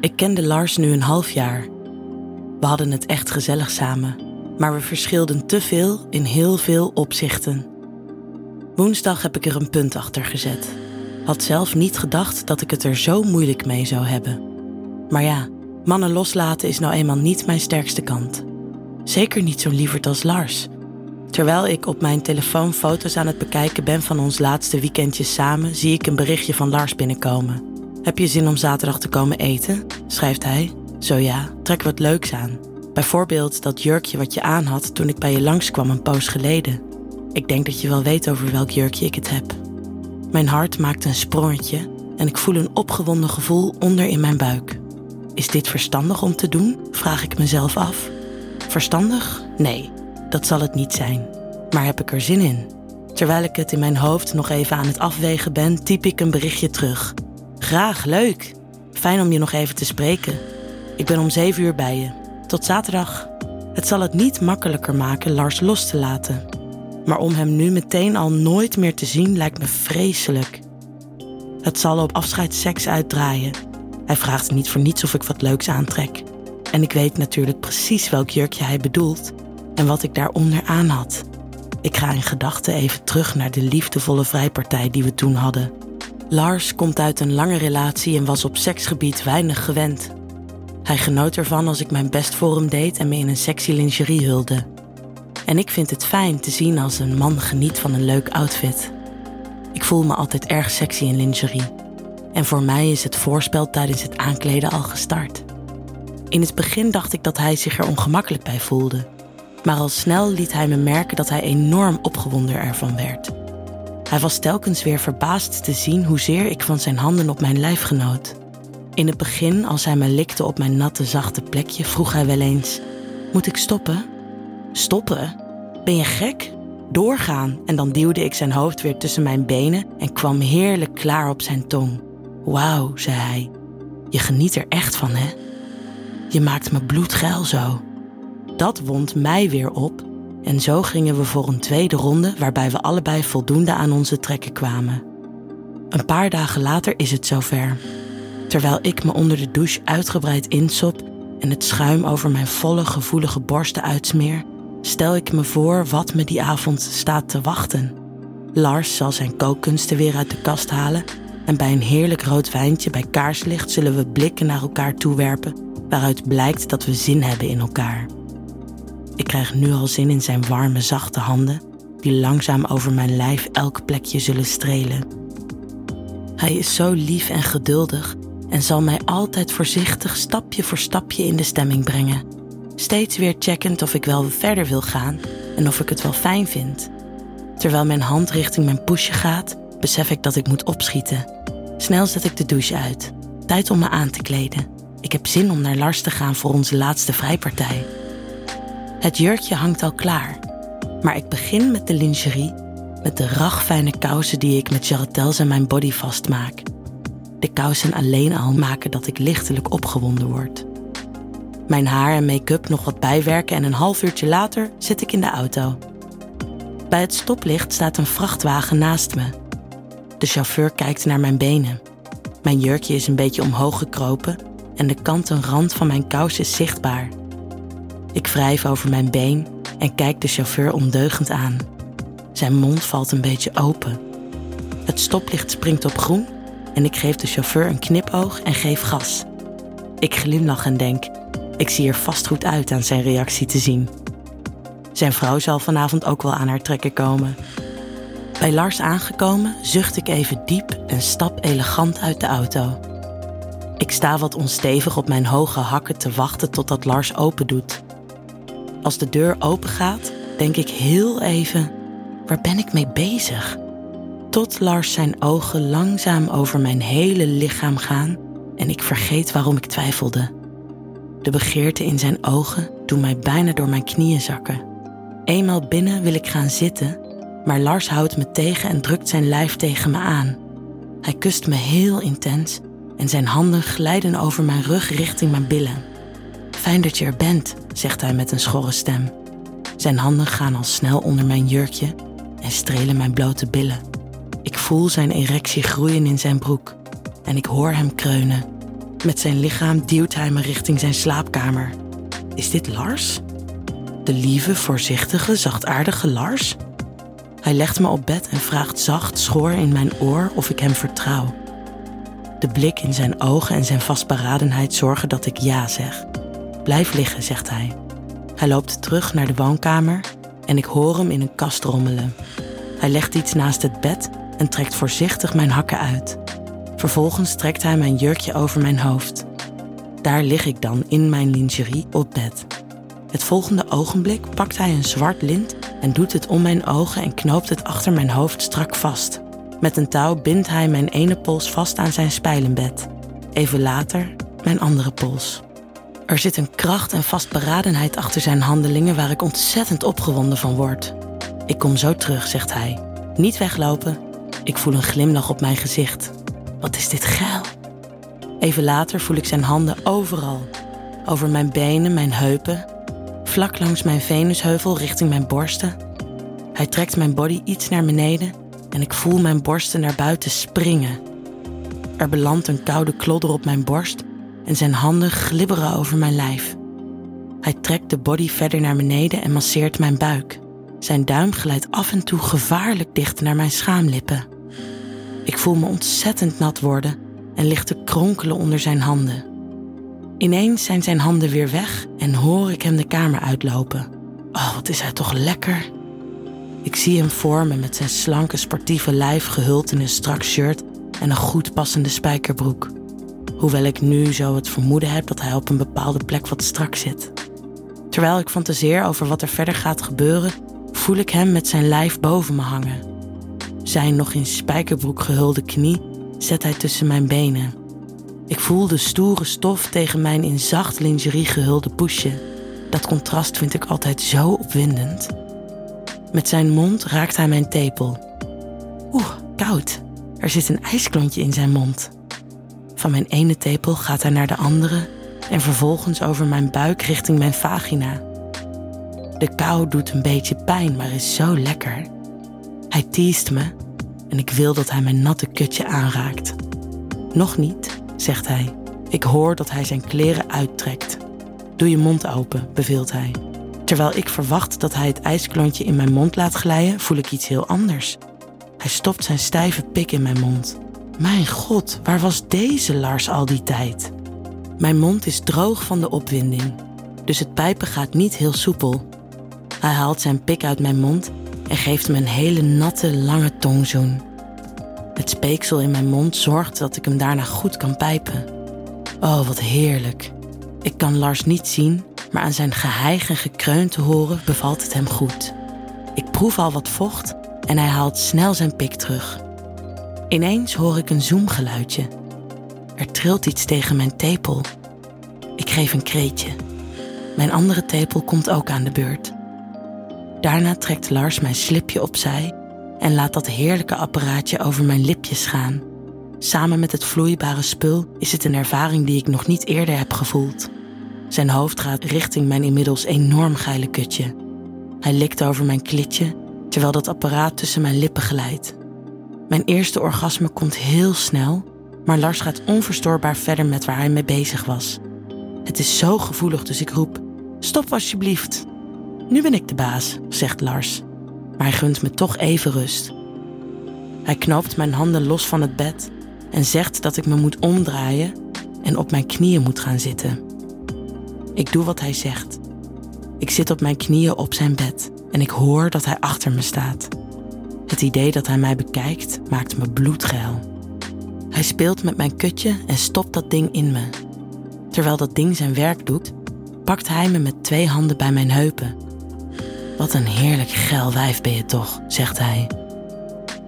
Ik kende Lars nu een half jaar. We hadden het echt gezellig samen, maar we verschilden te veel in heel veel opzichten. Woensdag heb ik er een punt achter gezet. Had zelf niet gedacht dat ik het er zo moeilijk mee zou hebben. Maar ja, mannen loslaten is nou eenmaal niet mijn sterkste kant. Zeker niet zo lieverd als Lars. Terwijl ik op mijn telefoon foto's aan het bekijken ben van ons laatste weekendje samen, zie ik een berichtje van Lars binnenkomen. Heb je zin om zaterdag te komen eten? Schrijft hij. Zo ja, trek wat leuks aan. Bijvoorbeeld dat jurkje wat je aan had toen ik bij je langskwam een poos geleden. Ik denk dat je wel weet over welk jurkje ik het heb. Mijn hart maakt een sprongetje en ik voel een opgewonden gevoel onder in mijn buik. Is dit verstandig om te doen? vraag ik mezelf af. Verstandig? Nee, dat zal het niet zijn. Maar heb ik er zin in? Terwijl ik het in mijn hoofd nog even aan het afwegen ben, typ ik een berichtje terug. Graag, leuk. Fijn om je nog even te spreken. Ik ben om zeven uur bij je. Tot zaterdag. Het zal het niet makkelijker maken Lars los te laten. Maar om hem nu meteen al nooit meer te zien lijkt me vreselijk. Het zal op afscheidsseks uitdraaien. Hij vraagt niet voor niets of ik wat leuks aantrek. En ik weet natuurlijk precies welk jurkje hij bedoelt en wat ik daaronder aan had. Ik ga in gedachten even terug naar de liefdevolle vrijpartij die we toen hadden. Lars komt uit een lange relatie en was op seksgebied weinig gewend. Hij genoot ervan als ik mijn best voor hem deed en me in een sexy lingerie hulde. En ik vind het fijn te zien als een man geniet van een leuk outfit. Ik voel me altijd erg sexy in lingerie. En voor mij is het voorspel tijdens het aankleden al gestart. In het begin dacht ik dat hij zich er ongemakkelijk bij voelde. Maar al snel liet hij me merken dat hij enorm opgewonden ervan werd. Hij was telkens weer verbaasd te zien hoezeer ik van zijn handen op mijn lijf genoot. In het begin, als hij me likte op mijn natte, zachte plekje, vroeg hij wel eens: Moet ik stoppen? Stoppen? Ben je gek? Doorgaan. En dan duwde ik zijn hoofd weer tussen mijn benen en kwam heerlijk klaar op zijn tong. Wauw, zei hij. Je geniet er echt van, hè? Je maakt me bloedgeil zo. Dat wond mij weer op en zo gingen we voor een tweede ronde waarbij we allebei voldoende aan onze trekken kwamen. Een paar dagen later is het zover. Terwijl ik me onder de douche uitgebreid insop en het schuim over mijn volle gevoelige borsten uitsmeer, stel ik me voor wat me die avond staat te wachten. Lars zal zijn kookkunsten weer uit de kast halen en bij een heerlijk rood wijntje bij kaarslicht zullen we blikken naar elkaar toewerpen, waaruit blijkt dat we zin hebben in elkaar. Ik krijg nu al zin in zijn warme, zachte handen, die langzaam over mijn lijf elk plekje zullen strelen. Hij is zo lief en geduldig en zal mij altijd voorzichtig stapje voor stapje in de stemming brengen. Steeds weer checkend of ik wel verder wil gaan en of ik het wel fijn vind. Terwijl mijn hand richting mijn poesje gaat, besef ik dat ik moet opschieten. Snel zet ik de douche uit. Tijd om me aan te kleden. Ik heb zin om naar Lars te gaan voor onze laatste vrijpartij. Het jurkje hangt al klaar. Maar ik begin met de lingerie, met de ragfijne kousen die ik met jarretels en mijn body vastmaak. De kousen alleen al maken dat ik lichtelijk opgewonden word. Mijn haar en make-up nog wat bijwerken en een half uurtje later zit ik in de auto. Bij het stoplicht staat een vrachtwagen naast me. De chauffeur kijkt naar mijn benen. Mijn jurkje is een beetje omhoog gekropen en de kanten rand van mijn kous is zichtbaar. Ik wrijf over mijn been en kijk de chauffeur ondeugend aan. Zijn mond valt een beetje open. Het stoplicht springt op groen en ik geef de chauffeur een knipoog en geef gas. Ik glimlach en denk: ik zie er vast goed uit aan zijn reactie te zien. Zijn vrouw zal vanavond ook wel aan haar trekken komen. Bij Lars aangekomen zucht ik even diep en stap elegant uit de auto. Ik sta wat onstevig op mijn hoge hakken te wachten totdat Lars open doet. Als de deur open gaat, denk ik heel even: waar ben ik mee bezig? Tot Lars zijn ogen langzaam over mijn hele lichaam gaan en ik vergeet waarom ik twijfelde. De begeerte in zijn ogen doet mij bijna door mijn knieën zakken. Eenmaal binnen wil ik gaan zitten, maar Lars houdt me tegen en drukt zijn lijf tegen me aan. Hij kust me heel intens en zijn handen glijden over mijn rug richting mijn billen. Fijn dat je er bent, zegt hij met een schorre stem. Zijn handen gaan al snel onder mijn jurkje en strelen mijn blote billen. Ik voel zijn erectie groeien in zijn broek en ik hoor hem kreunen. Met zijn lichaam duwt hij me richting zijn slaapkamer. Is dit Lars? De lieve, voorzichtige, zachtaardige Lars? Hij legt me op bed en vraagt zacht, schoor in mijn oor of ik hem vertrouw. De blik in zijn ogen en zijn vastberadenheid zorgen dat ik ja zeg. Blijf liggen, zegt hij. Hij loopt terug naar de woonkamer en ik hoor hem in een kast rommelen. Hij legt iets naast het bed en trekt voorzichtig mijn hakken uit. Vervolgens trekt hij mijn jurkje over mijn hoofd. Daar lig ik dan in mijn lingerie op bed. Het volgende ogenblik pakt hij een zwart lint en doet het om mijn ogen en knoopt het achter mijn hoofd strak vast. Met een touw bindt hij mijn ene pols vast aan zijn spijlenbed. Even later mijn andere pols. Er zit een kracht en vastberadenheid achter zijn handelingen waar ik ontzettend opgewonden van word. Ik kom zo terug, zegt hij. Niet weglopen. Ik voel een glimlach op mijn gezicht. Wat is dit geil? Even later voel ik zijn handen overal. Over mijn benen, mijn heupen, vlak langs mijn venusheuvel richting mijn borsten. Hij trekt mijn body iets naar beneden en ik voel mijn borsten naar buiten springen. Er belandt een koude klodder op mijn borst en zijn handen glibberen over mijn lijf. Hij trekt de body verder naar beneden en masseert mijn buik. Zijn duim glijdt af en toe gevaarlijk dicht naar mijn schaamlippen. Ik voel me ontzettend nat worden en ligt te kronkelen onder zijn handen. Ineens zijn zijn handen weer weg en hoor ik hem de kamer uitlopen. Oh, wat is hij toch lekker. Ik zie hem voor me met zijn slanke sportieve lijf gehuld in een strak shirt en een goed passende spijkerbroek. Hoewel ik nu zo het vermoeden heb dat hij op een bepaalde plek wat strak zit. Terwijl ik fantaseer over wat er verder gaat gebeuren, voel ik hem met zijn lijf boven me hangen. Zijn nog in spijkerbroek gehulde knie zet hij tussen mijn benen. Ik voel de stoere stof tegen mijn in zacht lingerie gehulde poesje. Dat contrast vind ik altijd zo opwindend. Met zijn mond raakt hij mijn tepel. Oeh, koud. Er zit een ijsklontje in zijn mond. Van mijn ene tepel gaat hij naar de andere en vervolgens over mijn buik richting mijn vagina. De kou doet een beetje pijn, maar is zo lekker. Hij teest me en ik wil dat hij mijn natte kutje aanraakt. Nog niet, zegt hij. Ik hoor dat hij zijn kleren uittrekt. Doe je mond open, beveelt hij. Terwijl ik verwacht dat hij het ijsklontje in mijn mond laat glijden, voel ik iets heel anders. Hij stopt zijn stijve pik in mijn mond. Mijn god, waar was deze Lars al die tijd? Mijn mond is droog van de opwinding, dus het pijpen gaat niet heel soepel. Hij haalt zijn pik uit mijn mond en geeft me een hele natte, lange tongzoen. Het speeksel in mijn mond zorgt dat ik hem daarna goed kan pijpen. Oh, wat heerlijk. Ik kan Lars niet zien, maar aan zijn geheig en gekreun te horen bevalt het hem goed. Ik proef al wat vocht en hij haalt snel zijn pik terug. Ineens hoor ik een zoemgeluidje. Er trilt iets tegen mijn tepel. Ik geef een kreetje. Mijn andere tepel komt ook aan de beurt. Daarna trekt Lars mijn slipje opzij en laat dat heerlijke apparaatje over mijn lipjes gaan. Samen met het vloeibare spul is het een ervaring die ik nog niet eerder heb gevoeld. Zijn hoofd gaat richting mijn inmiddels enorm geile kutje. Hij likt over mijn klitje, terwijl dat apparaat tussen mijn lippen glijdt. Mijn eerste orgasme komt heel snel, maar Lars gaat onverstoorbaar verder met waar hij mee bezig was. Het is zo gevoelig, dus ik roep: Stop alsjeblieft. Nu ben ik de baas, zegt Lars, maar hij gunt me toch even rust. Hij knoopt mijn handen los van het bed en zegt dat ik me moet omdraaien en op mijn knieën moet gaan zitten. Ik doe wat hij zegt. Ik zit op mijn knieën op zijn bed en ik hoor dat hij achter me staat. Het idee dat hij mij bekijkt maakt me bloedgeil. Hij speelt met mijn kutje en stopt dat ding in me. Terwijl dat ding zijn werk doet, pakt hij me met twee handen bij mijn heupen. Wat een heerlijk geil wijf ben je toch, zegt hij.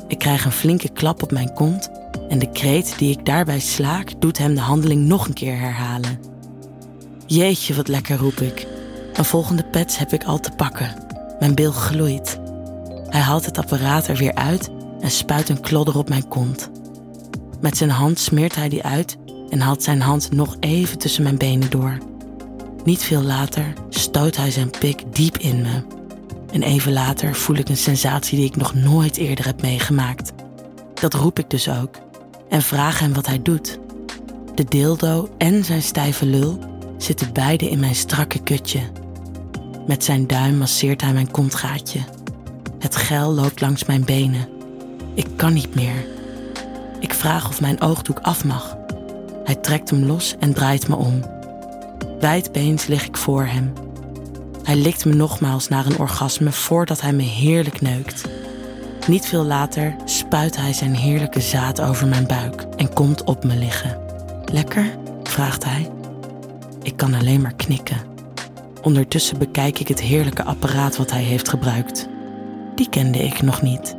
Ik krijg een flinke klap op mijn kont en de kreet die ik daarbij slaak doet hem de handeling nog een keer herhalen. Jeetje, wat lekker roep ik. Een volgende pets heb ik al te pakken. Mijn bil gloeit. Hij haalt het apparaat er weer uit en spuit een klodder op mijn kont. Met zijn hand smeert hij die uit en haalt zijn hand nog even tussen mijn benen door. Niet veel later stoot hij zijn pik diep in me. En even later voel ik een sensatie die ik nog nooit eerder heb meegemaakt. Dat roep ik dus ook en vraag hem wat hij doet. De dildo en zijn stijve lul zitten beide in mijn strakke kutje. Met zijn duim masseert hij mijn kontgaatje. Het gel loopt langs mijn benen. Ik kan niet meer. Ik vraag of mijn oogdoek af mag. Hij trekt hem los en draait me om. Wijdbeens lig ik voor hem. Hij likt me nogmaals naar een orgasme voordat hij me heerlijk neukt. Niet veel later spuit hij zijn heerlijke zaad over mijn buik en komt op me liggen. Lekker? vraagt hij. Ik kan alleen maar knikken. Ondertussen bekijk ik het heerlijke apparaat wat hij heeft gebruikt. Die kende ik nog niet.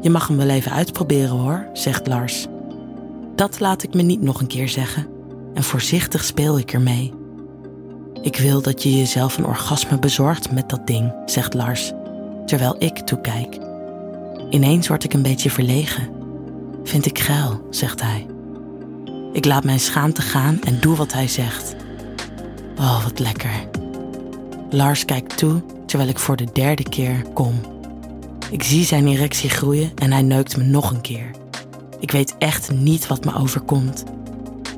Je mag hem wel even uitproberen hoor, zegt Lars. Dat laat ik me niet nog een keer zeggen. En voorzichtig speel ik ermee. Ik wil dat je jezelf een orgasme bezorgt met dat ding, zegt Lars, terwijl ik toekijk. Ineens word ik een beetje verlegen. Vind ik geil, zegt hij. Ik laat mijn schaamte gaan en doe wat hij zegt. Oh, wat lekker. Lars kijkt toe terwijl ik voor de derde keer kom. Ik zie zijn erectie groeien en hij neukt me nog een keer. Ik weet echt niet wat me overkomt.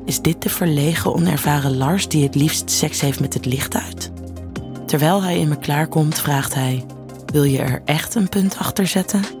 Is dit de verlegen, onervaren Lars die het liefst seks heeft met het licht uit? Terwijl hij in me klaarkomt, vraagt hij: Wil je er echt een punt achter zetten?